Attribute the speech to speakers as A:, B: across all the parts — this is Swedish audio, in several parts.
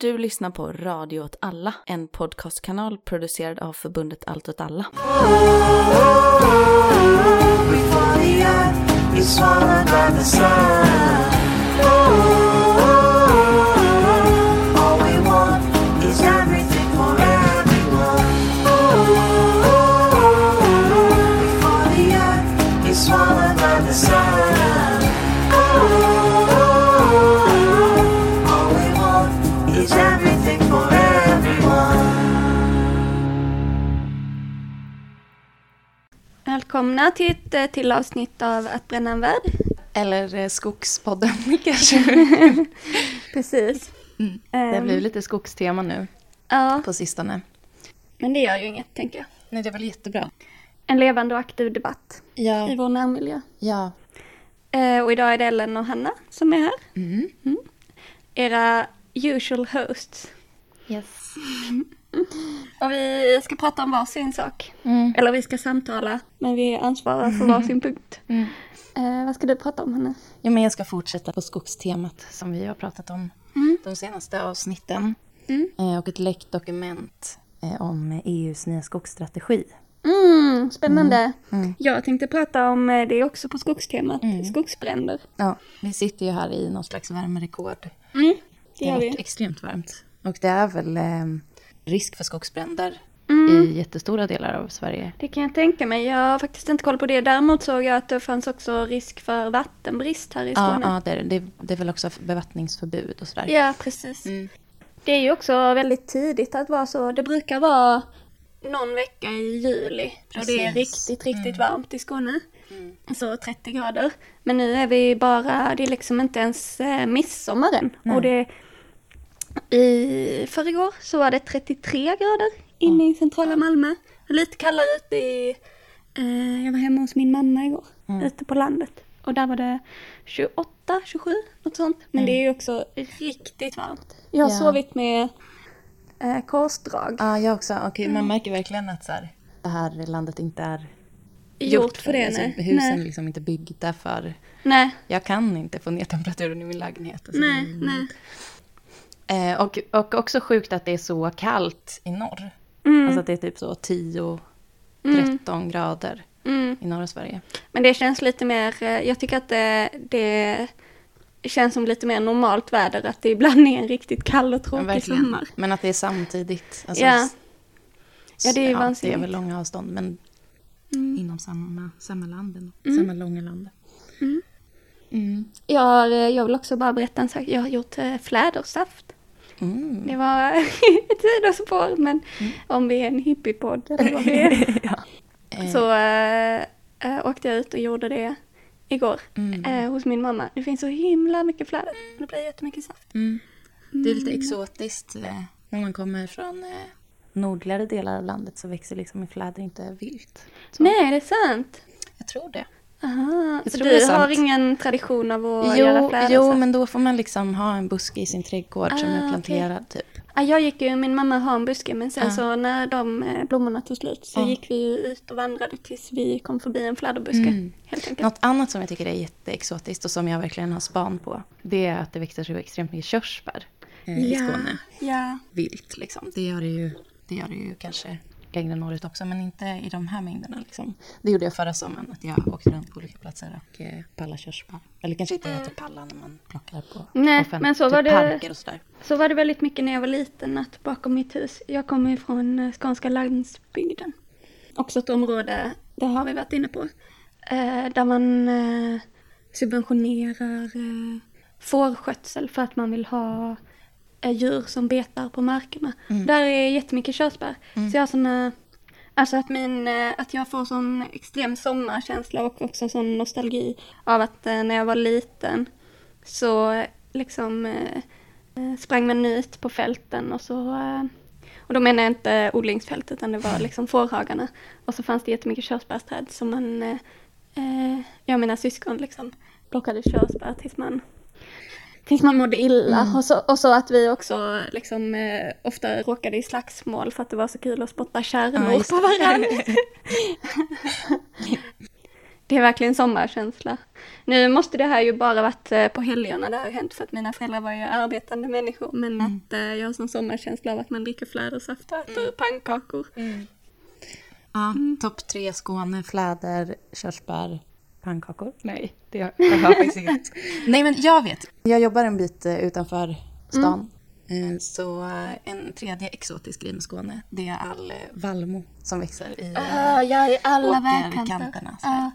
A: Du lyssnar på Radio åt alla, en podcastkanal producerad av förbundet Allt åt alla.
B: Before the earth is swallowed by the sun.
C: Välkomna till ett eh, till avsnitt av Att bränna en värld.
D: Eller eh, Skogspodden kanske.
C: Precis.
D: Mm. Det
C: Ehm,
D: blir lite skogstema nu
C: Ja,
D: på sistone.
C: men det gör ju inget, tänker jag.
D: Nej, det är väl jättebra.
C: En levande och aktiv debatt i
D: Ja.
C: vår närmiljö.
D: Ja.
C: Eh, och idag är det Ellen och Hanna som är här.
D: Mm.
C: Era usual hosts.
D: Yes.
C: Och vi ska prata om varsin sak.
D: Mm.
C: Eller vi ska samtala, men vi ansvarar för varsin punkt.
D: Mm.
C: Eh, vad ska du prata om, Hanna?
D: Ja, men jag ska fortsätta på skogstemat som vi har pratat om de senaste avsnitten.
C: Mm.
D: Eh, Och ett läckt dokument eh, om EUs nya skogsstrategi.
C: Mm, spännande.
D: Mm.
C: Jag tänkte prata om eh, det också på skogstemat,
D: Mm.
C: skogsbränder.
D: Ja, vi sitter ju här i någon slags värmerekord.
C: Mm, det
D: Det
C: gör vi.
D: varit extremt varmt. Och det är väl eh, risk för skogsbränder
C: Mm.
D: i jättestora delar av Sverige.
C: Det kan jag tänka mig. Jag har faktiskt inte koll på det. Däremot såg jag att det fanns också risk för vattenbrist här i
D: Ja,
C: Skåne.
D: ja det, är, det. det, är väl också bevattningsförbud och sådär.
C: Ja, precis.
D: Mm.
C: Det är ju också väldigt tidigt att vara så. Det brukar vara någon vecka i juli. Och det är riktigt, riktigt
D: Mm.
C: varmt i Skåne. Så 30 grader. Men nu är vi bara, det är liksom inte ens eh, midsommar än.
D: Nej.
C: Och det, i förrgår så var det 33 grader inne i centrala Malmö. Lite kallare ute i, eh, jag var hemma hos min mamma igår,
D: Mm.
C: ute på landet. Och där var det 28, 27, något sånt. Men det är ju också riktigt varmt. Jag har
D: Ja.
C: sovit med eh, korsdrag.
D: Ja, jag också. Okej,
C: Mm.
D: Man märker verkligen att så här, det här landet inte är
C: gjort för det.
D: Alltså,
C: nej.
D: husen är liksom inte byggda för...
C: nej,
D: Jag kan inte få ner temperaturen i min lägenhet. Alltså,
C: nej, nej.
D: Eh, och, och också sjukt att det är så kallt i norr.
C: Mm,
D: Alltså att det är typ så 10-13 grader
C: mm.
D: i norra Sverige.
C: Men det känns lite mer, eh, jag tycker att det, det känns som lite mer normalt väder. Att det ibland är en riktigt kall och
D: Ja,
C: tråkig
D: verkligen.
C: sommar.
D: Men att det är samtidigt. Alltså,
C: Ja. Ja, det är ju
D: ja, det är
C: vansinnigt.
D: väl långa avstånd, men
C: Mm.
D: inom samma, samma land.
C: Mm.
D: Samma långa land.
C: Mm.
D: Mm.
C: Jag, eh, jag vill också bara berätta en sak. Jag har gjort eh, flädersaft.
D: Mm.
C: Det var ett sidospår, men om vi är en hippiepodd eller vad vi är.
D: Eh,
C: Så äh, äh, åkte jag ut och gjorde det igår
D: Mm.
C: eh, hos min mamma. Det finns så himla mycket fläder. Det blir jättemycket saft.
D: Mm. Det är lite exotiskt. eh, När man kommer från eh, nordligare delar av landet så växer liksom i fläder inte vilt. Så,
C: Nej, det är sant.
D: Jag tror det.
C: Aha, så du har ingen tradition av att göra
D: Jo,
C: flädersaft?
D: jo, men då får man liksom ha en buske i sin trädgård som
C: Ah,
D: är
C: okej.
D: planterad typ.
C: Ja, jag gick ju, min mamma har en buske, men sen
D: Ah.
C: så när de eh, blommorna tog slut så
D: Ah.
C: gick vi ut och vandrade tills vi kom förbi en fläderbuske.
D: Mm.
C: Helt enkelt.
D: Något annat som jag tycker är jätteexotiskt och som jag verkligen har span på. Det är att det växer så extremt mycket körsbär eh, i Skåne.
C: Ja.
D: Vilt liksom. Det gör det ju, det gör det ju kanske längre norrut också men inte i de här mängderna. Liksom. Det gjorde jag förra sommaren. Att jag åkte runt på olika platser och eh, pallade körsbär. Eller kanske inte heter palla när man plockar på
C: Nej,
D: offent-
C: men så
D: typ
C: var det-
D: parker och sådär.
C: Så var det väldigt mycket när jag var liten, att bakom mitt hus, jag kommer ju från eh, skånska landsbygden. Också ett område, det har vi varit inne på, eh, där man eh, subventionerar eh, fårskötsel för att man vill ha djur som betar på markerna. Där är jättemycket körsbär. Så jag har såna, alltså att, min, eh, att jag får sån extrem sommarkänsla och också sån nostalgi av att eh, när jag var liten så eh, liksom eh, eh, sprang man ut på fälten och så eh, och då menar jag inte odlingsfält utan det var liksom fårhagarna. Och så fanns det jättemycket körsbärsträd som man, eh, eh, jag och mina syskon liksom plockade körsbär tills man tills man mådde illa. Och, så, och så att vi också liksom eh, ofta råkade i slagsmål för att det var så kul att spotta
D: Ja,
C: kärnor
D: just
C: på varandra. det är verkligen sommarkänsla. Nu måste det här ju bara varit eh, på helgerna det har hänt för att mina föräldrar var ju arbetande människor. Men att eh, jag har sån sommarkänsla av att man dricker flädersaft och äter pannkakor.
D: Ja, topp tre Skåne, fläder, körsbär, pannkakor. Nej, det har jag har faktiskt inget. Nej, men jag vet. Jag jobbar en bit eh, utanför stan. Eh, Så eh, en tredje exotisk grej med Skåne, det är all vallmo som växer i eh,
C: Ja, i alla vägkanter.
D: åkerkanterna. så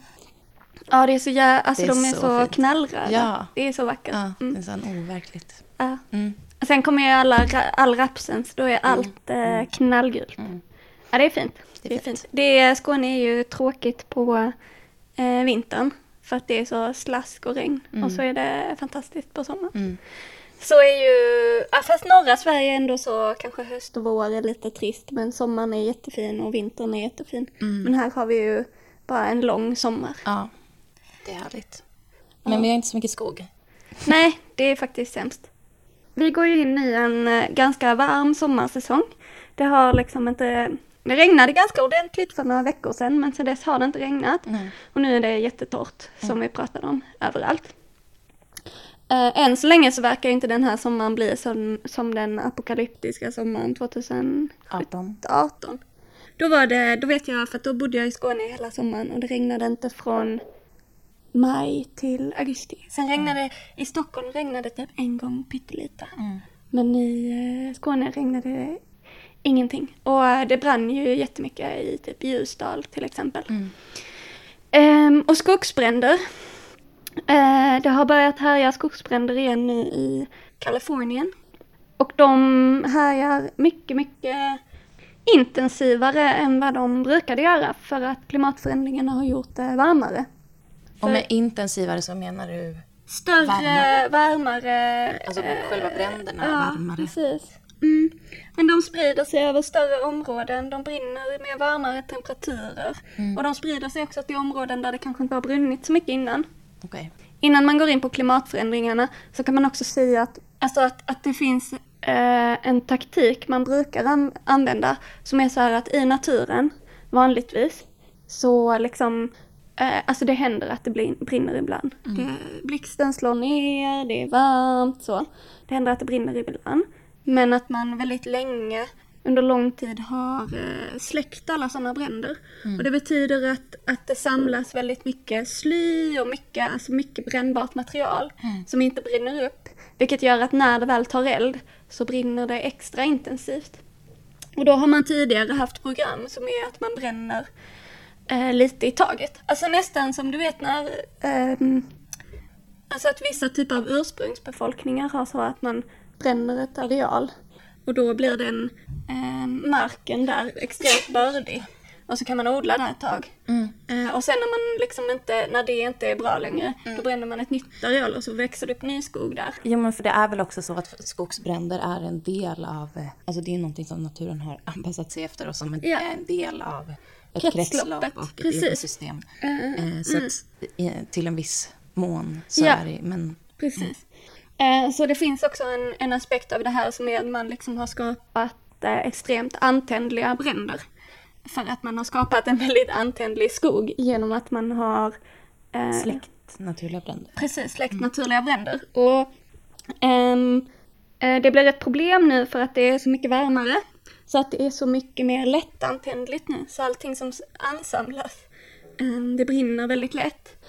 C: Ja. det är så jä... alltså
D: Det är
C: de är
D: så
C: så,
D: fint.
C: knallröda.
D: Ja.
C: Det är så vackert.
D: Ja, det
C: Mm.
D: är sån overkligt.
C: Ja.
D: Mm.
C: Sen kommer ju alla, all rapsens, då är allt eh, knallgult. Ja, det är fint. Det är, fint. Det är, Skåne är ju tråkigt på eh, vintern. För att det är så slask och regn. Och så är det fantastiskt på sommaren.
D: Mm.
C: Så är ju, ja, fast norra Sverige är ändå så, kanske höst och vår är lite trist. Men sommaren är jättefin och vintern är jättefin. Men här har vi ju bara en lång sommar.
D: Ja, det är härligt. Men vi har inte så mycket skog.
C: Nej, det är faktiskt sämst. Vi går ju in i en eh, ganska varm sommarsäsong. Det har liksom inte... Det regnade ganska ordentligt för några veckor sedan men sen dess har det inte regnat.
D: Nej.
C: Och nu är det jättetorrt som vi pratade om överallt. Eh, än så länge så verkar inte den här sommaren bli som, som den apokalyptiska sommaren 2018.
D: 18.
C: Då var det, då vet jag för att då bodde jag i Skåne hela sommaren och det regnade inte från maj till augusti. Sen regnade, i Stockholm regnade det typ en gång pyttelite. Men i eh, Skåne regnade det ingenting. Och eh, det brann ju jättemycket i typ Ljusdal till exempel. Ehm, och skogsbränder. Eh, det har börjat härja skogsbränder igen nu i Kalifornien. Och de härjar mycket, mycket intensivare än vad de brukade göra för att klimatförändringarna har gjort det varmare.
D: Och med intensivare så menar du
C: Större,
D: Varmare.
C: varmare.
D: alltså
C: eh,
D: själva bränderna
C: Ja,
D: varmare?
C: precis. Mm. Men de sprider sig över större områden, de brinner med varmare temperaturer.
D: Mm.
C: Och de sprider sig också till områden där det kanske inte har brunnit så mycket innan.
D: Okej.
C: Innan man går in på klimatförändringarna så kan man också säga att, alltså att, att det finns eh, en taktik man brukar an- använda som är så här att i naturen vanligtvis så liksom eh, Alltså det händer att det brinner ibland. Det, blixten slår ner, det är varmt så. Det händer att det brinner ibland. Men att man väldigt länge under lång tid har eh, släckt alla sådana bränder. Och det betyder att, att det samlas väldigt mycket sly och mycket, alltså mycket brännbart material som inte brinner upp. Vilket gör att när det väl tar eld så brinner det extra intensivt. Och då har man tidigare haft program som är att man bränner eh, lite i taget. Alltså nästan som du vet när ehm, Alltså att vissa typer av ursprungsbefolkningar har så att man bränner ett areal. Och då blir den eh, marken där extremt bördig. Och så kan man odla där ett tag. Eh, och sen när man liksom inte, när det inte är bra längre, då bränner man ett nytt areal och så växer det upp ny skog där.
D: Jo men för det är väl också så att skogsbränder är en del av, eh, alltså det är någonting som naturen har anpassat sig efter och som en,
C: Ja.
D: är en del av ett kretslopp och
C: precis.
D: ekosystem. Eh, Så att eh, till en viss mån så
C: Ja.
D: är det, men
C: Precis. Eh, så det finns också en, en aspekt av det här som är att man liksom har skapat eh, extremt antändliga bränder. För att man har skapat en väldigt antändlig skog genom att man har eh,
D: släckt naturliga bränder.
C: Precis, släckt naturliga bränder. Och ehm, eh, det blir ett problem nu för att det är så mycket varmare. Så att det är så mycket mer lättantändligt nu. Så allting som ansamlas, ehm, det brinner väldigt lätt.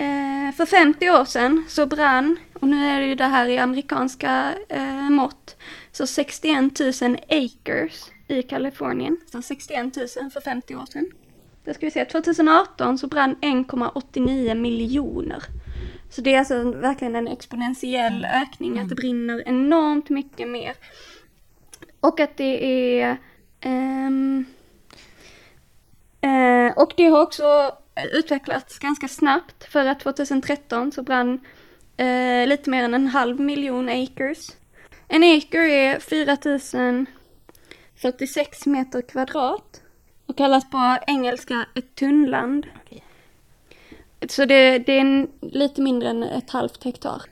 C: Eh, för 50 år sedan så brann, och nu är det ju det här i amerikanska eh, mått, så 61 000 acres i Kalifornien. Så 61 000 för 50 år sedan. Då ska vi se, 2018 så brann 1,89 miljoner. Så det är alltså en- verkligen en exponentiell ökning, att det brinner enormt mycket mer. Och att det är... ehm, eh, och det har också utvecklats ganska snabbt för att 2013 så brann eh, lite mer än en halv miljon acres. En acre är 4046 meter kvadrat och kallas på engelska ett tunnland.
D: Okej.
C: Så det, det är en, lite mindre än ett halvt hektar.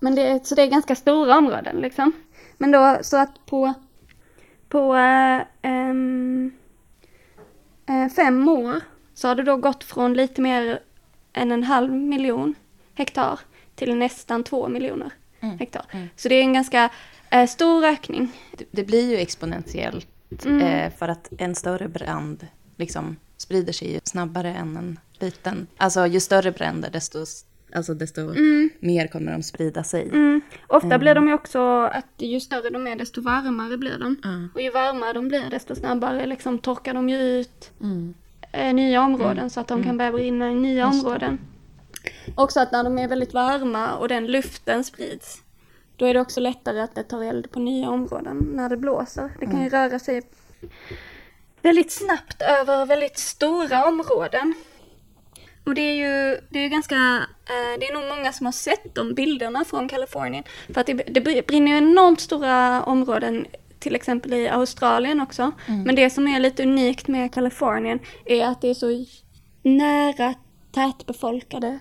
C: Men det, så det är ganska stora områden liksom. Men då så att på, på ehm, eh, fem år så har det då gått från lite mer en, en halv miljon hektar till nästan två miljoner
D: Mm.
C: hektar.
D: Mm.
C: Så det är en ganska eh, stor ökning.
D: Det, det blir ju exponentiellt
C: Mm.
D: eh, för att en större brand liksom sprider sig snabbare än en liten. Alltså ju större bränder desto, alltså, desto mer kommer de sprida sig.
C: Mm. Ofta blir de ju också att ju större de är desto varmare blir de. Och ju varmare de blir desto snabbare liksom torkar de ju ut
D: Mm.
C: Eh, nya områden så att de kan börja brinna i nya
D: Just det.
C: områden. Också att när de är väldigt varma och den luften sprids då är det också lättare att det tar eld på nya områden när det blåser. Det kan ju röra sig väldigt snabbt över väldigt stora områden. Och det är ju det är ganska, eh, det är nog många som har sett de bilderna från Kalifornien. För att det, det brinner ju enormt stora områden, till exempel i Australien också. Men det som är lite unikt med Kalifornien är att det är så nära tätbefolkade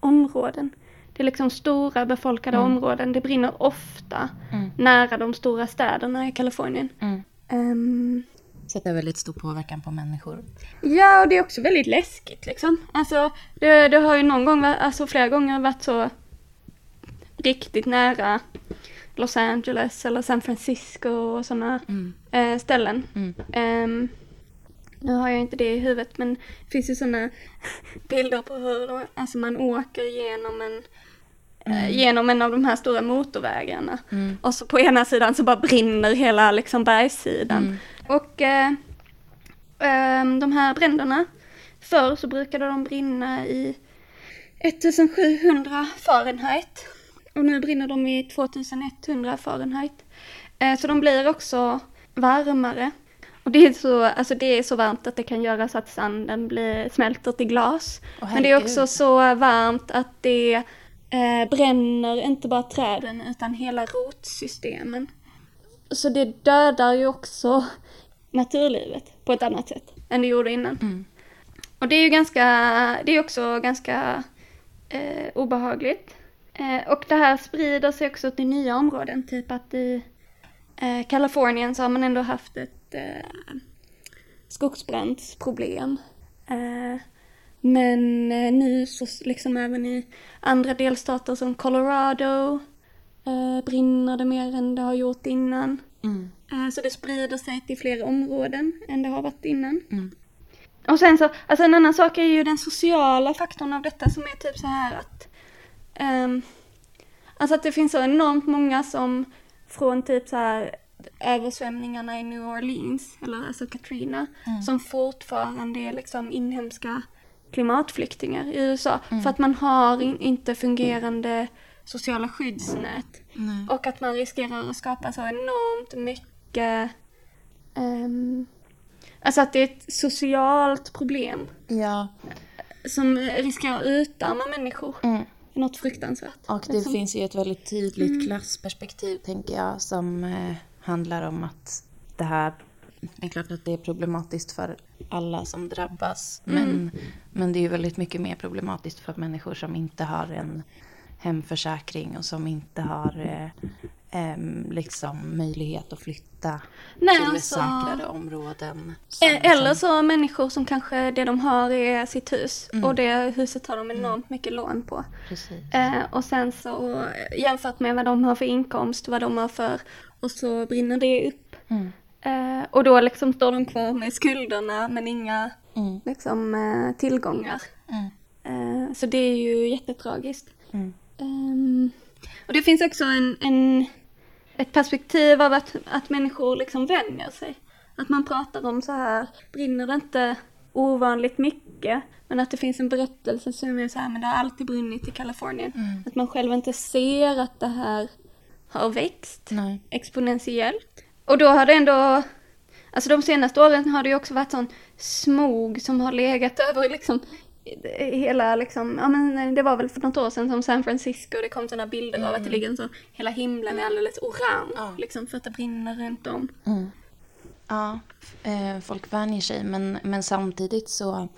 C: områden. Det är liksom stora befolkade områden. Det brinner ofta
D: Mm.
C: nära de stora städerna i Kalifornien.
D: Mm.
C: Ehm,
D: Så det är väldigt stor påverkan på människor.
C: Ja, och det är också väldigt läskigt liksom. Alltså, det, det har ju någon gång, alltså flera gånger varit så riktigt nära Los Angeles eller San Francisco och sådana
D: Mm.
C: eh, ställen.
D: Mm.
C: Ehm, nu har jag inte det i huvudet men det finns ju sådana bilder på hur alltså man åker genom en eh, genom en av de här stora motorvägarna.
D: Mm.
C: Och så på ena sidan så bara brinner hela liksom bergssidan.
D: Mm.
C: Och eh, ehm, de här bränderna, förr så brukade de brinna i 1700 Fahrenheit. Och nu brinner de i 2100 Fahrenheit. Eh, så de blir också varmare. Och det är, så, alltså det är så varmt att det kan göra så att sanden blir, smälter till glas.
D: Åh,
C: Men det är också så varmt att det eh, bränner inte bara träden utan hela rotsystemen. Så det dödar ju också naturlivet på ett annat sätt än det gjorde innan.
D: Mm.
C: Och det är ju ganska, det är också ganska eh, obehagligt. Eh, och det här sprider sig också till nya områden, typ att i eh, Kalifornien så har man ändå haft ett eh, skogsbrandsproblem. Eh, men nu så liksom även i andra delstater som Colorado brinner det mer än det har gjort innan.
D: Mm.
C: Så det sprider sig till fler områden än det har varit innan.
D: Mm.
C: Och sen så, alltså en annan sak är ju den sociala faktorn av detta som är typ så här att Alltså att det finns så enormt många som från typ så här översvämningarna i New Orleans, eller alltså Katrina, som fortfarande är liksom inhemska klimatflyktingar i USA. För att man har in, inte fungerande sociala skyddsnät.
D: Nej.
C: Och att man riskerar att skapa så enormt mycket ehm, Alltså att det är ett socialt problem
D: Ja,
C: som riskerar att utarma människor.
D: Mm.
C: Något fruktansvärt.
D: och det
C: Liksom.
D: finns ju ett väldigt tydligt klassperspektiv tänker jag som eh, handlar om att det här, det är klart att det är problematiskt för alla som drabbas men, men det är ju väldigt mycket mer problematiskt för människor som inte har en hemförsäkring och som inte har eh, em, liksom möjlighet att flytta
C: Nej,
D: till
C: alltså-
D: säkrare områden. som-
C: Eh, Eller
D: som-
C: så människor som kanske det de har är sitt hus
D: Mm.
C: och det huset har de enormt mycket lån på. Eh, och sen så eh, jämfört med vad de har för inkomst, vad de har för och så brinner det upp.
D: Mm.
C: Eh, och då liksom står de kvar med skulderna men inga
D: Mm.
C: liksom eh, tillgångar.
D: Mm.
C: Eh, så det är ju jättetragiskt.
D: Mm.
C: Ehm, och det finns också en, en, ett perspektiv av att, att människor liksom vänjer sig. Att man pratar om så här, brinner det inte ovanligt mycket? Men att det finns en berättelse som är så här, men det har alltid brunnit i Kalifornien.
D: Mm.
C: Att man själv inte ser att det här har växt
D: Nej.
C: exponentiellt. Och då har det ändå, alltså de senaste åren har det ju också varit sån smog som har legat över liksom hela liksom, ja men det var väl för något år sedan som San Francisco, det kom sådana bilder av att det ligger en så, hela himlen är alldeles orange
D: Ja.
C: liksom för att det brinner runt om.
D: Mm. Ja, eh, folk vänjer sig. Men, men samtidigt så...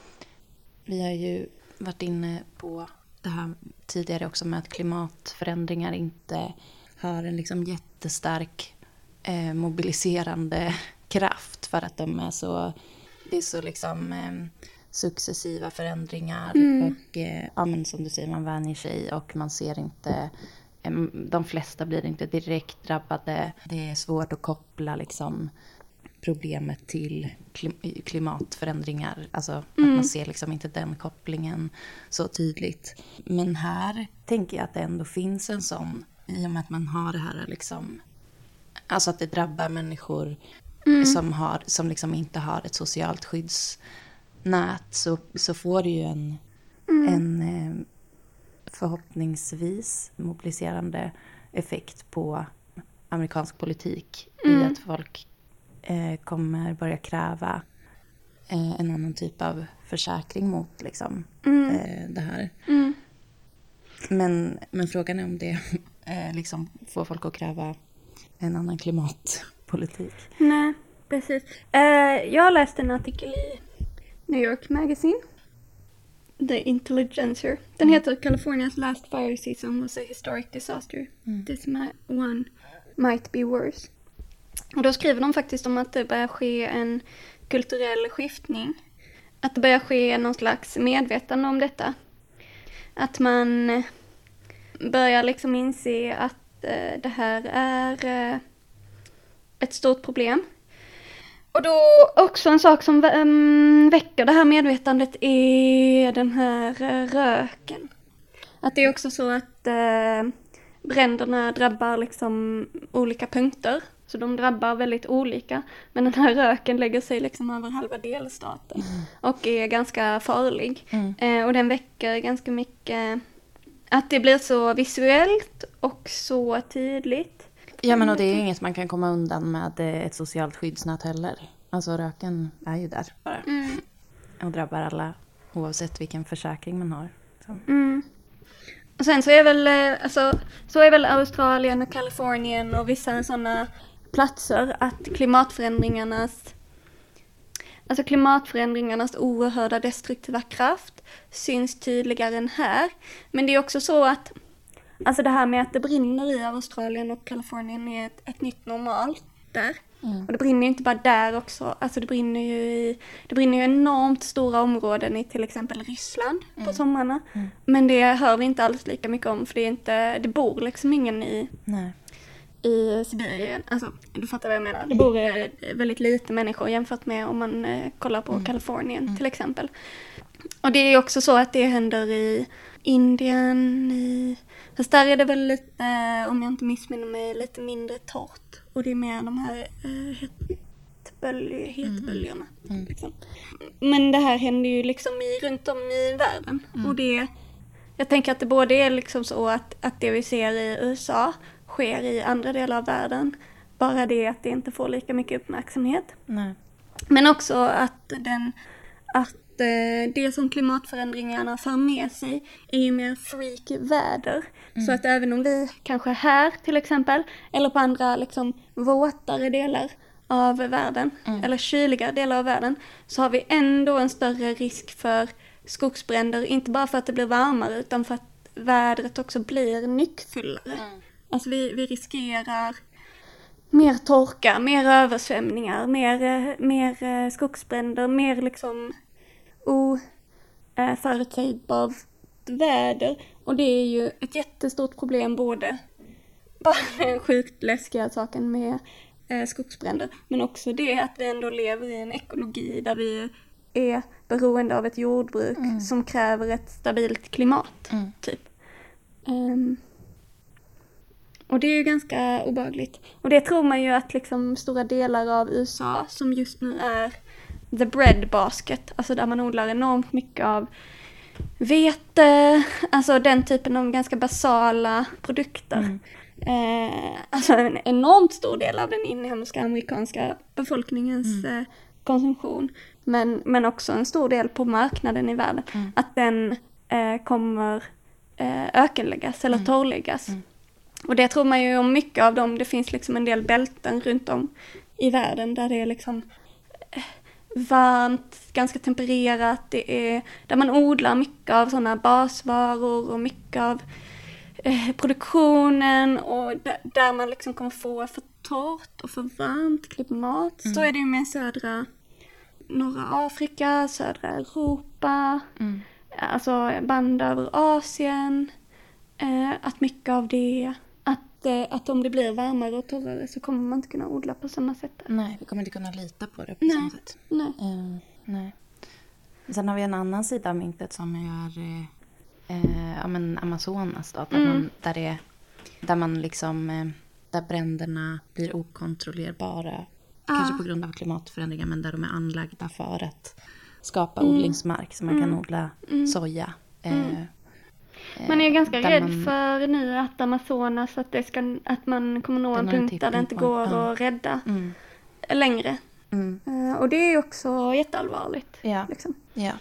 D: Vi har ju varit inne på det här tidigare också med att klimatförändringar inte har en liksom jättestark eh, mobiliserande kraft för att de är så... Det är så liksom... Eh, successiva förändringar.
C: Mm.
D: Och eh, ja, men som du säger, man vänjer sig och man ser inte... em, De flesta blir inte direkt drabbade. Det är svårt att koppla liksom problemet till klim- klimatförändringar. Alltså att man ser liksom inte den kopplingen så tydligt. Men här tänker jag att det ändå finns en sån, i och med att man har det här liksom, alltså att det drabbar människor som, har, som liksom inte har ett socialt skyddsnät, så, så får det ju en, en eh, förhoppningsvis mobiliserande effekt på amerikansk politik i att folk eh, kommer börja kräva eh, en annan typ av försäkring mot liksom, eh, det här. Men, men frågan är om det eh, liksom får folk att kräva en annan klimatpolitik.
C: Nej, precis. Eh, jag läste en artikel i New York Magazine. The Intelligencer. Den heter California's last fire season was a historic disaster. This mi- one might be worse. Och då skriver de faktiskt om att det börjar ske en kulturell skiftning. Att det börjar ske någon slags medvetande om detta. Att man eh, börjar liksom inse att eh, det här är eh, ett stort problem. Och då också en sak som um, väcker det här medvetandet är den här eh, röken. Att det är också så att uh, bränderna drabbar liksom olika punkter. Så de drabbar väldigt olika. Men den här röken lägger sig liksom över halva delstaten. Och är ganska farlig. Eh, och den väcker ganska mycket att det blir så visuellt och så tydligt.
D: Ja, men och det är ju inget man kan komma undan med eh, ett socialt skyddsnät heller. Alltså röken är ju där bara. Och drabbar alla oavsett vilken försäkring man har. Så.
C: Och sen så är väl, eh, alltså, så är väl Australien och Kalifornien och vissa sådana platser att klimatförändringarnas Alltså klimatförändringarnas oerhörda destruktiva kraft syns tydligare än här. Men det är också så att Alltså det här med att det brinner i Australien och Kalifornien är ett, ett nytt normalt där. Och det brinner ju inte bara där också, alltså det brinner ju i, det brinner ju enormt stora områden i till exempel Ryssland på somrarna. Men det hör vi inte alls lika mycket om för det är inte, det bor liksom ingen i,
D: Nej.
C: i Sibirien. Alltså, du fattar vad jag menar. Det bor eh, väldigt lite människor jämfört med om man eh, kollar på Kalifornien till exempel. Och det är också så att det händer i Indien, i... Fast där är det väl lite, eh, om jag inte missminner mig, lite mindre torrt. Och det är mer de här eh, hetbölj, hetböljorna. Liksom. Men det här händer ju liksom i, runt om i världen. Och det, jag tänker att det både är liksom så att, att det vi ser i USA sker i andra delar av världen. Bara det att det inte får lika mycket uppmärksamhet.
D: Nej.
C: Men också att, den, att det som klimatförändringarna för med sig är ju mer freak-väder. Så att även om vi kanske här till exempel, eller på andra liksom våtare delar av världen, eller kyligare delar av världen, så har vi ändå en större risk för skogsbränder, inte bara för att det blir varmare utan för att vädret också blir nyckfullare. Alltså vi, vi riskerar mer torka, mer översvämningar, mer, eh, mer eh, skogsbränder, mer liksom oförutsägbart väder. Och det är ju ett jättestort problem både bara den sjukt läskiga saken med eh, skogsbränder, men också det att vi ändå lever i en ekologi där vi är beroende av ett jordbruk som kräver ett stabilt klimat, typ. Ehm, och det är ju ganska obehagligt. Och det tror man ju att liksom stora delar av USA som just nu är the bread basket, alltså där man odlar enormt mycket av vete, alltså den typen av ganska basala produkter. Eh, alltså en enormt stor del av den inhemska amerikanska befolkningens eh, konsumtion. Men, men också en stor del på marknaden i världen. Att den eh, kommer eh, ökenläggas eller torrläggas. Och det tror man ju om mycket av dem. Det finns liksom en del bälten runt om i världen där det är liksom eh, varmt, ganska tempererat. Det är där man odlar mycket av sådana basvaror och mycket av eh, produktionen och där, man liksom kommer få för torrt och för varmt klimat. Så är det ju med södra norra Afrika, södra Europa,
D: Mm.
C: alltså band över Asien. Eh, att mycket av det, att, eh, att om det blir varmare och torrare så kommer man inte kunna odla på samma sätt. där.
D: Nej, vi kommer inte kunna lita på det på
C: Nej.
D: samma sätt.
C: Nej.
D: Eh, nej. Sen har vi en annan sida av myntet som är eh, eh, ja, men Amazonas. Då, där,
C: Mm.
D: man, där, det, där man liksom... Eh, där bränderna blir okontrollerbara. Kanske på grund av klimatförändringar men där de är anlagda för att skapa
C: Mm.
D: odlingsmark så man kan odla soja. Eh, eh,
C: Man är ganska
D: där
C: rädd
D: man-
C: för nu att Amazonas, att, det ska, att man kommer nå en punkt där det inte går
D: ja.
C: att rädda
D: Mm,
C: längre.
D: mm,
C: Eh, och det är också jätteallvarligt.
D: ja.
C: Liksom.
D: Ja.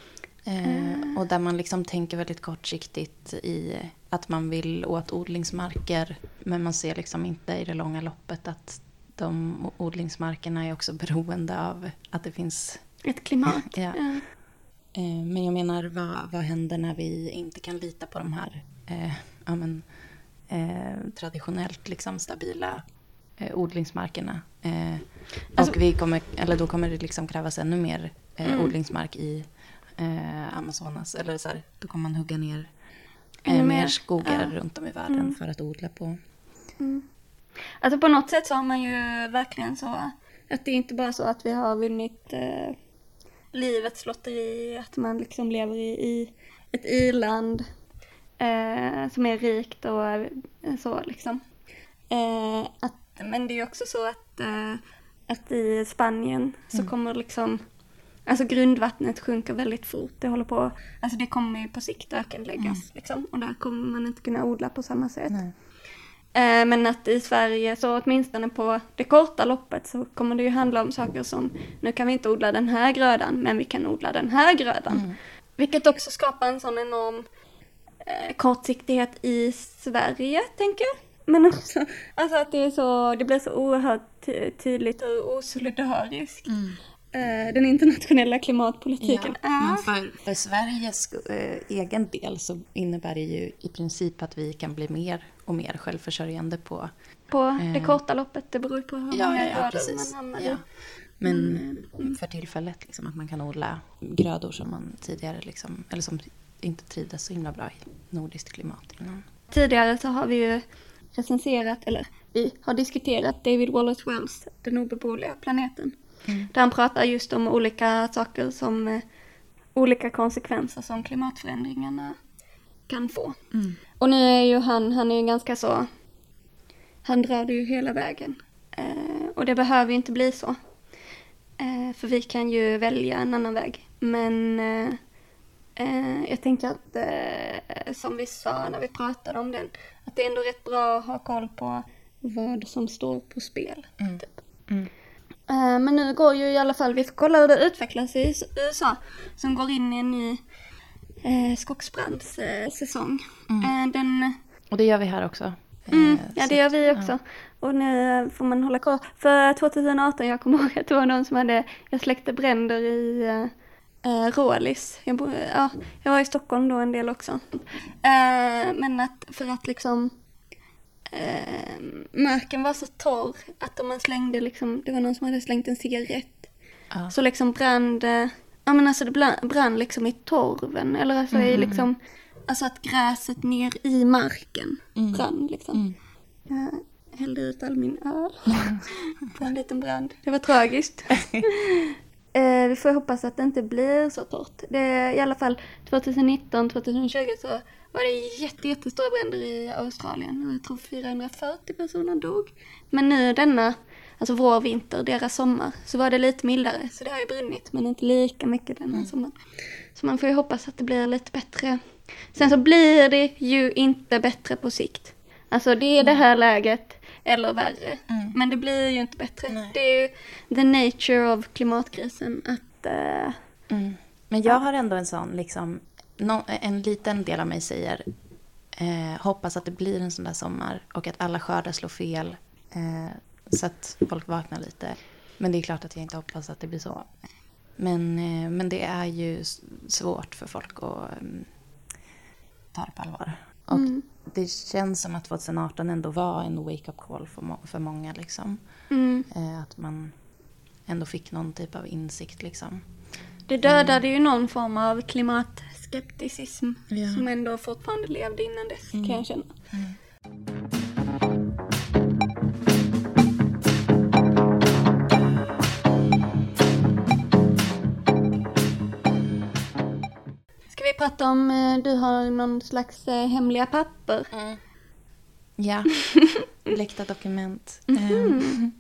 D: Eh, och där man liksom tänker väldigt kortsiktigt i att man vill åt odlingsmarker. Men man ser liksom inte i det långa loppet att de odlingsmarkerna är också beroende av att det finns...
C: Ett klimat.
D: Ja. Eh, men jag menar, vad, vad händer när vi inte kan lita på de här eh, ja, men, eh, traditionellt liksom stabila eh, odlingsmarkerna? Eh,
C: Alltså-
D: och vi kommer, eller då kommer det liksom krävas ännu mer eh,
C: Mm.
D: odlingsmark i Amazonas. Eller så här, då kommer man hugga ner
C: Ännu
D: mer skogar
C: ja. Mm.
D: runt om i världen för att odla på.
C: Alltså på något sätt så har man ju verkligen så att det är inte bara så att vi har vunnit livets lotteri, att man liksom lever i, i ett i-land eh, som är rikt och så liksom. Eh, att, men det är ju också så att, eh, att i Spanien så kommer liksom Alltså grundvattnet sjunker väldigt fort. Det håller på, alltså det kommer ju på sikt ökenläggas liksom. Och där kommer man inte kunna odla på samma sätt.
D: Nej.
C: Eh, Men att i Sverige, så åtminstone på det korta loppet, så kommer det ju handla om saker som, nu kan vi inte odla den här grödan, men vi kan odla den här grödan. Vilket också skapar en sån enorm eh, kortsiktighet i Sverige, tänker jag. Men också, alltså att det är så, det blir så oerhört ty- tydligt och osolidariskt. Eh, den internationella klimatpolitiken
D: Ja,
C: är.
D: för, för Sveriges eh, egen del så innebär det ju i princip att vi kan bli mer och mer självförsörjande på...
C: På det
D: Eh.
C: korta loppet, det beror på hur många grödor man hamnar i.
D: Ja. Men för tillfället liksom att man kan odla grödor som man tidigare liksom, eller som inte trivdes så himla bra i nordiskt klimat innan.
C: Tidigare så har vi ju recenserat, eller vi har diskuterat David Wallace Wells, Den obeboeliga planeten. Där han pratar just om olika saker som, eh, olika konsekvenser som klimatförändringarna kan få. Och nu är ju han, han är ju ganska så, han drar det ju hela vägen. Eh, och det behöver ju inte bli så. Eh, för vi kan ju välja en annan väg. Men eh, eh, jag tänker att, eh, som vi sa när vi pratade om den, att det är ändå rätt bra att ha koll på vad som står på spel. Typ. Eh, men nu går ju i alla fall, vi får kolla hur det utvecklas i USA, som går in i en ny eh, skogsbrandssäsong. Eh, den
D: Och det gör vi här också.
C: Mm,
D: Eh,
C: ja det gör vi också. Och nu får man hålla koll. För 2018, jag kommer ihåg att det var någon som hade, jag släckte bränder i uh, Rålis. Jag, bo, ja, jag var i Stockholm då en del också. Eh, men att för att liksom eh, marken var så torr att om man slängde liksom, det var någon som hade slängt en cigarett.
D: Ja.
C: Så liksom brann ja men alltså det brann, liksom i torven eller alltså i liksom, alltså att gräset ner i marken brann liksom. Jag hällde ut all min öl på en liten brand. Det var tragiskt. eh, vi får hoppas att det inte blir så torrt. Det, I alla fall 2019, 2020 så var det jätte, jättestora bränder i Australien. Jag tror 440 personer dog. Men nu denna, alltså vår, vinter, deras sommar, så var det lite mildare. Så det har ju brunnit, men inte lika mycket denna sommaren. Så man får ju hoppas att det blir lite bättre. Sen så blir det ju inte bättre på sikt. Alltså det är det här läget, eller värre. Men det blir ju inte bättre. Det är ju the nature of klimatkrisen att... eh,
D: Mm. Men jag har ändå en sån, liksom, nå- en liten del av mig säger eh, hoppas att det blir en sån där sommar och att alla skördar slår fel eh, så att folk vaknar lite. Men det är klart att jag inte hoppas att det blir så. Men, eh, men det är ju svårt för folk att mm, ta det på allvar. Och det känns som att 2018 ändå var en wake-up call för, må- för många. Liksom.
C: mm,
D: Eh, att man ändå fick någon typ av insikt. Liksom.
C: Det dödade ju någon form av klimatskepticism
D: Ja.
C: som ändå fortfarande levde innan dess kan jag känna. Ska vi prata om, eh, du har någon slags eh, hemliga papper?
D: Ja, läckta dokument. Ehm,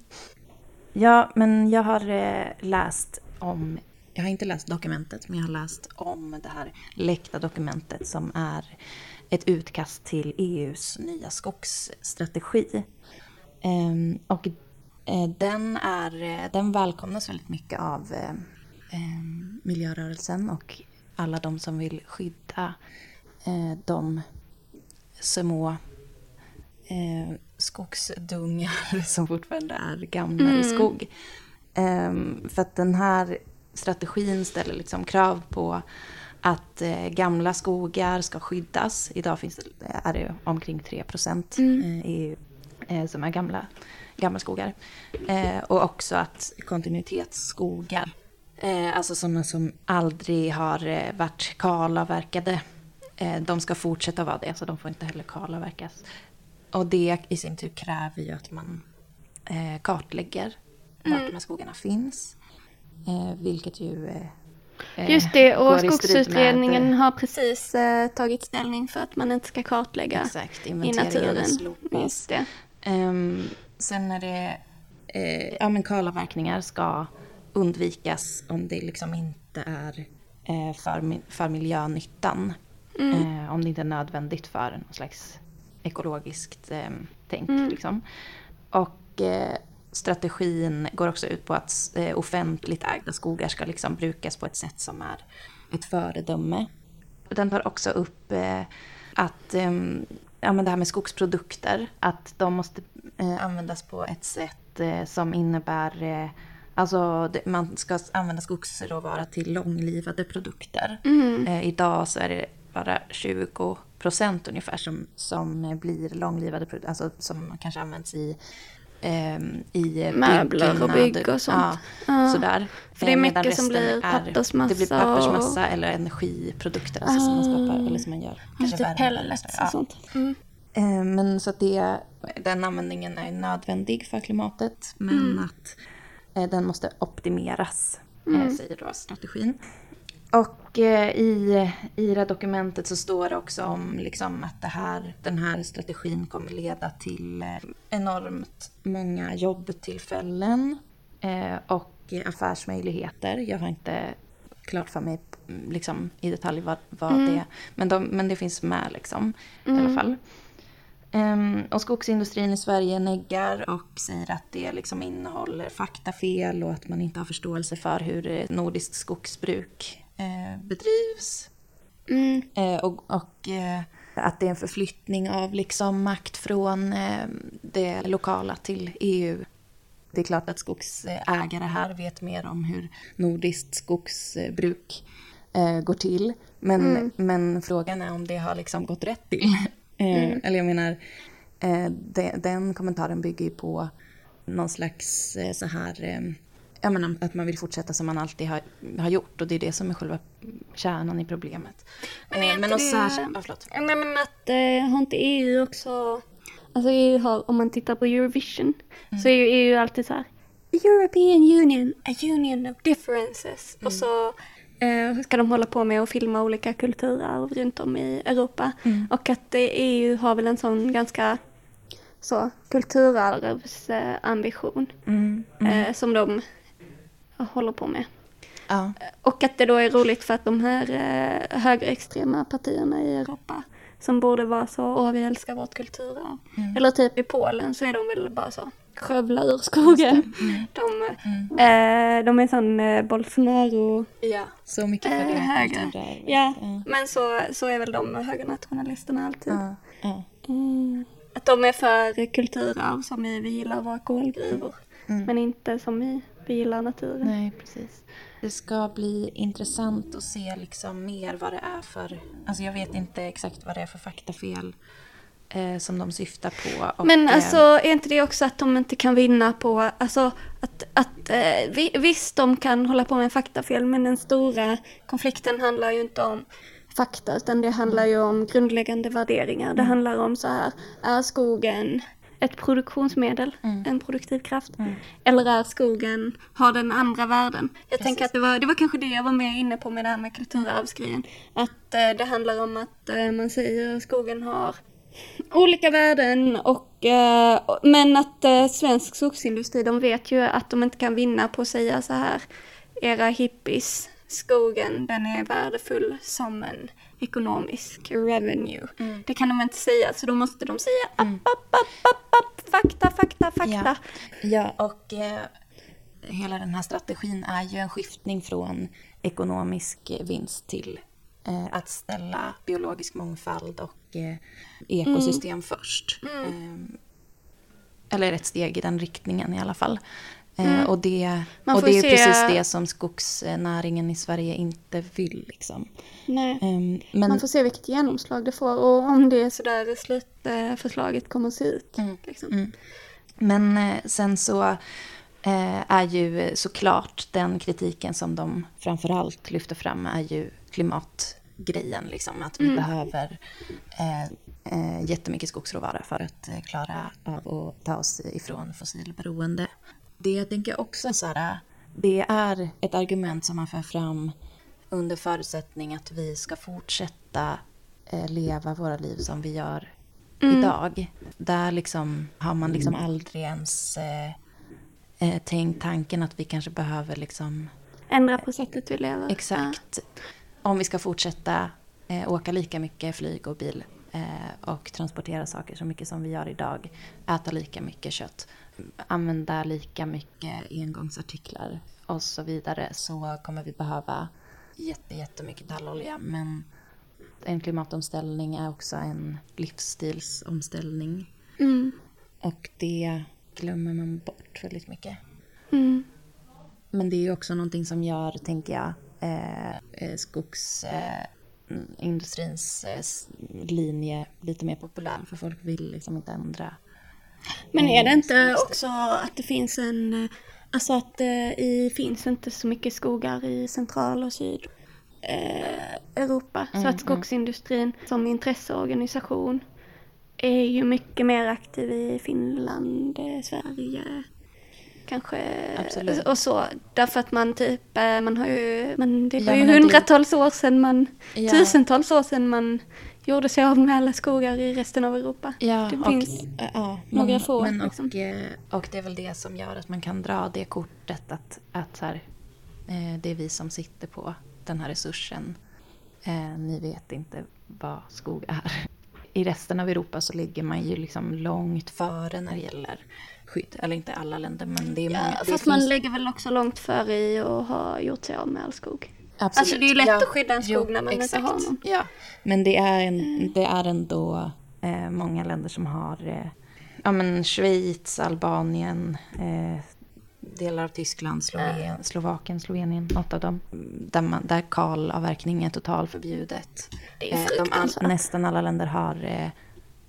D: Ja, men jag har eh, läst om, jag har inte läst dokumentet, men jag har läst om det här läckta dokumentet som är ett utkast till EUs nya skogsstrategi. Ehm, och den, är, den välkomnas väldigt mycket av eh, eh, miljörörelsen och alla de som vill skydda eh, de små eh, skogsdungar som fortfarande är gamla i skog. Ehm, för att den här strategin ställer liksom krav på att eh, gamla skogar ska skyddas. Idag finns det, är det omkring 3 procent eh, i eh, som är gamla, gamla skogar. Eh, och också att kontinuitetsskogar, eh, alltså sådana som aldrig har eh, varit kalavverkade, eh, de ska fortsätta vara det, så de får inte heller kalavverkas. Och det i sin tur kräver ju att man eh, kartlägger vart de här skogarna finns. Eh, vilket ju... Eh,
C: Just det, och skogsutredningen
D: med,
C: har precis eh, tagit ställning för att man inte ska kartlägga
D: Exakt,
C: i naturen. Just det.
D: Ehm, sen är det... Eh, ja, men kalavverkningar ska undvikas om det liksom inte är eh, för, för miljönyttan. Eh, om det inte är nödvändigt för någon slags ekologiskt eh, tänk. Liksom. Och eh, strategin går också ut på att eh, offentligt ägda skogar ska liksom brukas på ett sätt som är ett föredöme. Den tar också upp eh, att ehm, ja, men det här med skogsprodukter, att de måste användas på ett sätt som innebär Alltså det, man ska använda skogsråvara till långlivade produkter. Eh, idag så är det bara 20 procent ungefär som, som blir långlivade produkter, alltså som kanske används i ehm, i
C: Möbler och bygg och sånt.
D: Ja, sådär.
C: För det är
D: Eh,
C: mycket
D: medan
C: som
D: resten
C: blir
D: är-
C: pappersmassa
D: Det blir pappersmassa eller energiprodukter alltså som man skapar eller som man gör. Kanske eller
C: pellets och
D: Ja.
C: sånt. Mm.
D: Eh, Men så att det, den användningen är nödvändig för klimatet. Men att eh, den måste optimeras, eh, säger då strategin. Och eh, i, i det här dokumentet så står det också om liksom att det här, den här strategin kommer leda till eh, enormt många jobbtillfällen eh, och eh, affärsmöjligheter. Jag har inte klart för mig mm, liksom, i detalj vad, vad det är. Men, de, men det finns med liksom, i alla fall. Ehm, och skogsindustrin i Sverige neggar och säger att det liksom innehåller faktafel och att man inte har förståelse för hur eh, nordiskt skogsbruk eh, bedrivs.
C: Mm.
D: Eh, och och eh, att det är en förflyttning av liksom makt från eh, det lokala till EU. Det är klart att skogsägare här vet mer om hur nordiskt skogsbruk går till. Men, men frågan är om det har liksom gått rätt till. Eh, Eller jag menar, eh, de, den kommentaren bygger ju på någon slags eh, så här... Jag menar, att man vill fortsätta som man alltid har, har gjort och det är det som är själva kärnan i problemet.
C: Men är
D: Eh,
C: inte
D: men och
C: det-
D: särskilt... Ja, förlåt.
C: Ja, men att eh, har inte EU också... Alltså EU har, om man tittar på Eurovision,
D: Mm.
C: så är ju EU alltid så här. European Union, a union of differences.
D: Mm.
C: Och så ska de hålla på med att filma olika kulturarv runt om i Europa.
D: Mm.
C: Och att eh, EU har väl en sån ganska så kulturarvsambition eh, ambition,
D: Mm,
C: eh, som de håller på med.
D: Ja.
C: Och att det då är roligt för att de här eh, högerextrema partierna i Europa som borde vara så, åh vi älskar vårt kulturarv. Eller typ i Polen så är de väl bara så, skövla ur skogen. De, eh, de är sån eh, Bolsonaro, ja,
D: Så mycket för
C: eh,
D: det.
C: höger. Ja, men så, så är väl de högernationalisterna alltid.
D: Ja, ja.
C: Mm. Att de är för kulturarv som i vi gillar våra kolgruvor. Men inte som i vi gillar naturen.
D: Nej, precis. Det ska bli intressant att se liksom mer vad det är för... Alltså jag vet inte exakt vad det är för faktafel eh, som de syftar på. Och,
C: Men
D: eh,
C: alltså är inte det också att de inte kan vinna på, alltså att, att eh, vi, visst de kan hålla på med faktafel men den stora konflikten handlar ju inte om fakta utan det handlar ju om grundläggande värderingar. Det handlar om så här, är skogen ett produktionsmedel, en produktiv kraft? Eller är skogen, har den andra värden? Jag tänker att det var, det var kanske det jag var mer inne på med det här med kulturarvsgrejen. Att eh, det handlar om att eh, man säger att skogen har olika värden och eh, men att eh, svensk skogsindustri de vet ju att de inte kan vinna på att säga så här era hippies, skogen den är värdefull som en ekonomisk revenue. Det kan de inte säga så då måste de säga app, app, app, app, app, fakta, fakta, fakta.
D: Ja, och eh, hela den här strategin är ju en skiftning från ekonomisk vinst till att ställa biologisk mångfald och eh, ekosystem först. Eh, eller ett steg i den riktningen i alla fall. Eh, och det, och det är
C: se-
D: precis det som skogsnäringen i Sverige inte vill. Liksom. Ehm, men,
C: Man får se vilket genomslag det får och om det är sådär slutförslaget kommer att se ut. Liksom.
D: Men eh, sen så eh, är ju såklart den kritiken som de framförallt lyfter fram är ju klimatgrejen. Liksom, att vi behöver eh, eh, jättemycket skogsråvara för att eh, klara av att ta oss ifrån fossilberoende. Det jag tänker också så här, det är ett argument som man för fram under förutsättning att vi ska fortsätta eh, leva våra liv som vi gör idag. Där liksom har man liksom aldrig ens eh, eh, tänkt tanken att vi kanske behöver liksom
C: Ändra på sättet vi lever.
D: exakt om vi ska fortsätta eh, åka lika mycket flyg och bil eh, och transportera saker så mycket som vi gör idag, äta lika mycket kött, använda lika mycket engångsartiklar och så vidare så kommer vi behöva jätte, jättemycket tallolja. Men en klimatomställning är också en livsstilsomställning.
C: Mm.
D: Och det glömmer man bort väldigt mycket.
C: Mm.
D: Men det är ju också någonting som gör, tänker jag, eh, eh, skogsindustrins eh, s- linje lite mer populär. För folk vill liksom inte ändra.
C: Men är det inte också att det finns en, eh, alltså att det i, finns inte så mycket skogar i central och syd eh, Europa. Så att skogsindustrin som intresseorganisation är ju mycket mer aktiv i Finland, eh, Sverige, kanske
D: Absolut.
C: och så. Därför att man typ, eh, man har ju, man, det
D: Ja,
C: var ju
D: men det-
C: hundratals år sedan man,
D: Ja.
C: tusentals år sedan man gjorde sig av med alla skogar i resten av Europa.
D: Ja,
C: det
D: och,
C: finns
D: eh, ja,
C: några
D: men,
C: få,
D: Men,
C: liksom.
D: och, och det är väl det som gör att man kan dra det kortet att, att så här, det är vi som sitter på den här resursen. Ni vet inte vad skog är. I resten av Europa så ligger man ju liksom långt före när det gäller skydd. Eller inte alla länder, men det är många.
C: Ja, fast man lägger väl också långt före i att ha gjort sig av med all skog.
D: Absolut.
C: Alltså, det är ju lätt att skydda en skog när man inte
D: exakt.
C: har någon.
D: Ja, men det är, en, det är ändå eh, många länder som har eh, ja, men Schweiz, Albanien, eh, delar av Tyskland, Sloven, Slovakien, Slovenien, något av dem. Där, man, där kalavverkning är totalförbjudet.
C: Det är
D: Eh, de all, nästan alla länder har eh,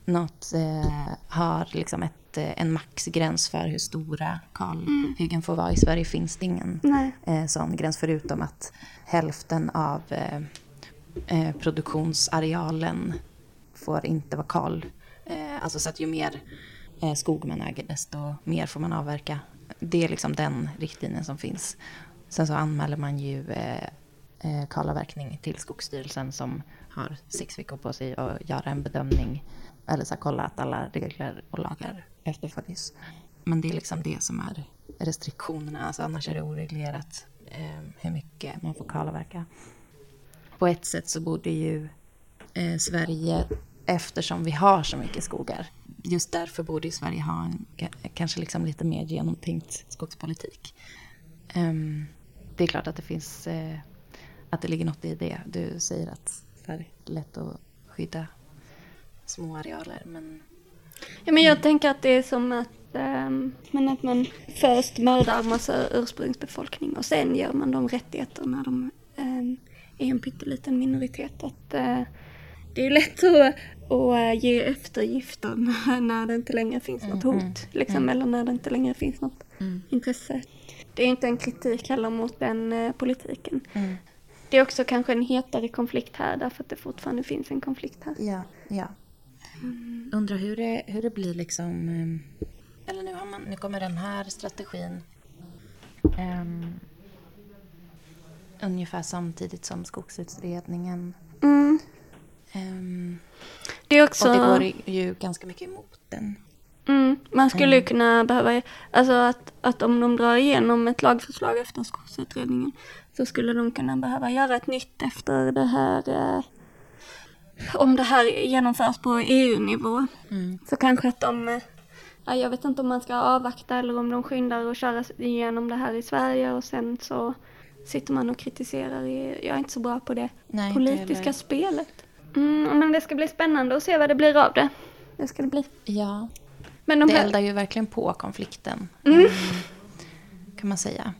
D: något, eh, har liksom ett, eh, en maxgräns för hur stora kalhyggen får vara. I Sverige finns det ingen
C: Nej.
D: eh, sån gräns förutom att hälften av eh, eh, produktionsarealen får inte vara kal. Eh, alltså så att ju mer eh, skog man äger desto mer får man avverka. Det är liksom den riktlinjen som finns. Sen så anmäler man ju eh, eh, kalavverkning till Skogsstyrelsen som har sex veckor på sig att göra en bedömning eller så här, kolla att alla regler och lagar efterföljs. Men det är liksom det som är restriktionerna, alltså annars är det oreglerat eh, hur mycket man får kalavverka. På ett sätt så borde ju eh, Sverige, eftersom vi har så mycket skogar, just därför borde ju Sverige ha en kanske liksom lite mer genomtänkt skogspolitik. Um, det är klart att det finns, eh, att det ligger något i det. Du säger att det är lätt att skydda små arealer, men
C: Ja, men jag tänker att det är som att, um, men att man först mördar massa ursprungsbefolkning och sen ger man dem rättigheter när de um, är en pytteliten minoritet. Att, uh, det är ju lätt att, att ge eftergifter när, det inte längre finns något hot. Liksom, Eller när det inte längre finns något intresse. Det är inte en kritik heller mot den eh, politiken. Det är också kanske en hetare konflikt här därför att det fortfarande finns en konflikt här.
D: Ja, ja. Undrar hur det, hur det blir liksom... ehm, Eller nu, har man, nu kommer den här strategin ehm, ungefär samtidigt som skogsutredningen.
C: Mm.
D: Ehm,
C: Det är också...
D: och det går ju ganska mycket emot den.
C: Mm, man skulle ju kunna behöva, alltså att, att om de drar igenom ett lagförslag efter skogsutredningen så skulle de kunna behöva göra ett nytt efter det här, eh, om det här genomförs på EU-nivå. Så kanske att de, ja, jag vet inte om man ska avvakta eller om de skyndar och köra igenom det här i Sverige och sen så sitter man och kritiserar, i, jag är inte så bra på det
D: Nej,
C: politiska spelet. Mm, men det ska bli spännande att se vad det blir av det. Det ska det bli.
D: Ja,
C: Men de
D: det
C: här,
D: eldar ju verkligen på konflikten. Mm, kan man säga.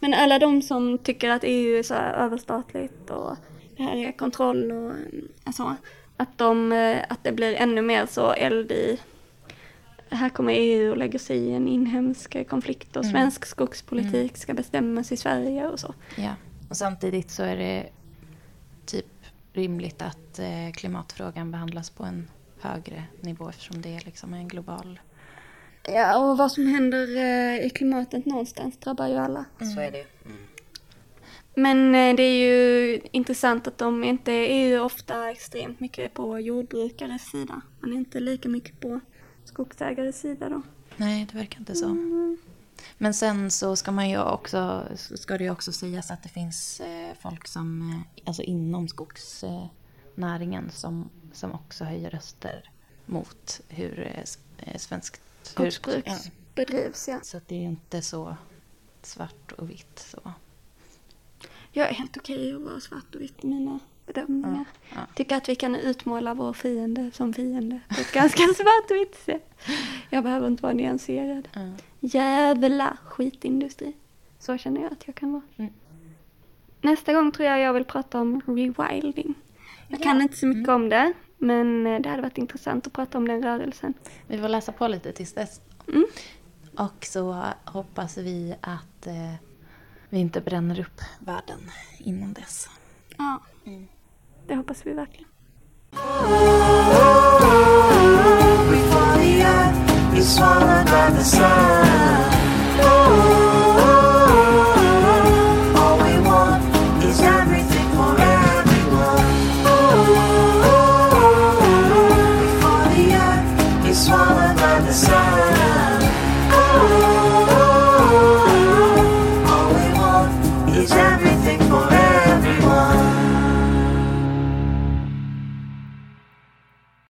C: Men alla de som tycker att EU är så överstatligt och det här är kontroll och så. Att, de, eh, att det blir ännu mer så eld i här kommer EU och lägger sig i en inhemsk konflikt och svensk skogspolitik ska bestämmas i Sverige och så.
D: Ja. Och samtidigt så är det typ rimligt att eh, klimatfrågan behandlas på en högre nivå eftersom det är liksom en global...
C: Ja, och vad som händer eh, i klimatet någonstans drabbar ju alla.
D: Så är det
C: Men eh, det är ju intressant att de inte är ju ofta extremt mycket på jordbrukares sida. Man är inte lika mycket på skogsägares sida då.
D: Nej, det verkar inte så. Men sen så ska man ju också, ska det ju också sägas att det finns eh, folk som, eh, alltså inom skogsnäringen som, som också höjer röster mot hur eh, svenskt
C: Skogsbruk bedrivs ja.
D: Så att det är inte så svart och vitt så.
C: Jag är helt okej att vara svart och vitt i mina bedömningar.
D: Ja, ja.
C: Tycker att vi kan utmåla vår fiende som fiende på ett ganska svart och vitt sätt. Jag behöver inte vara nyanserad.
D: Ja.
C: Jävla skitindustri. Så känner jag att jag kan vara.
D: Mm.
C: Nästa gång tror jag jag vill prata om rewilding. Jag kan inte så mycket
D: Mm.
C: om det, men eh, det hade varit intressant att prata om den rörelsen.
D: Vi får läsa på lite tills dess.
C: Mm.
D: Och så hoppas vi att eh, vi inte bränner upp världen innan dess.
C: Ja, det hoppas vi verkligen.
B: swallowed by the sun. Oh.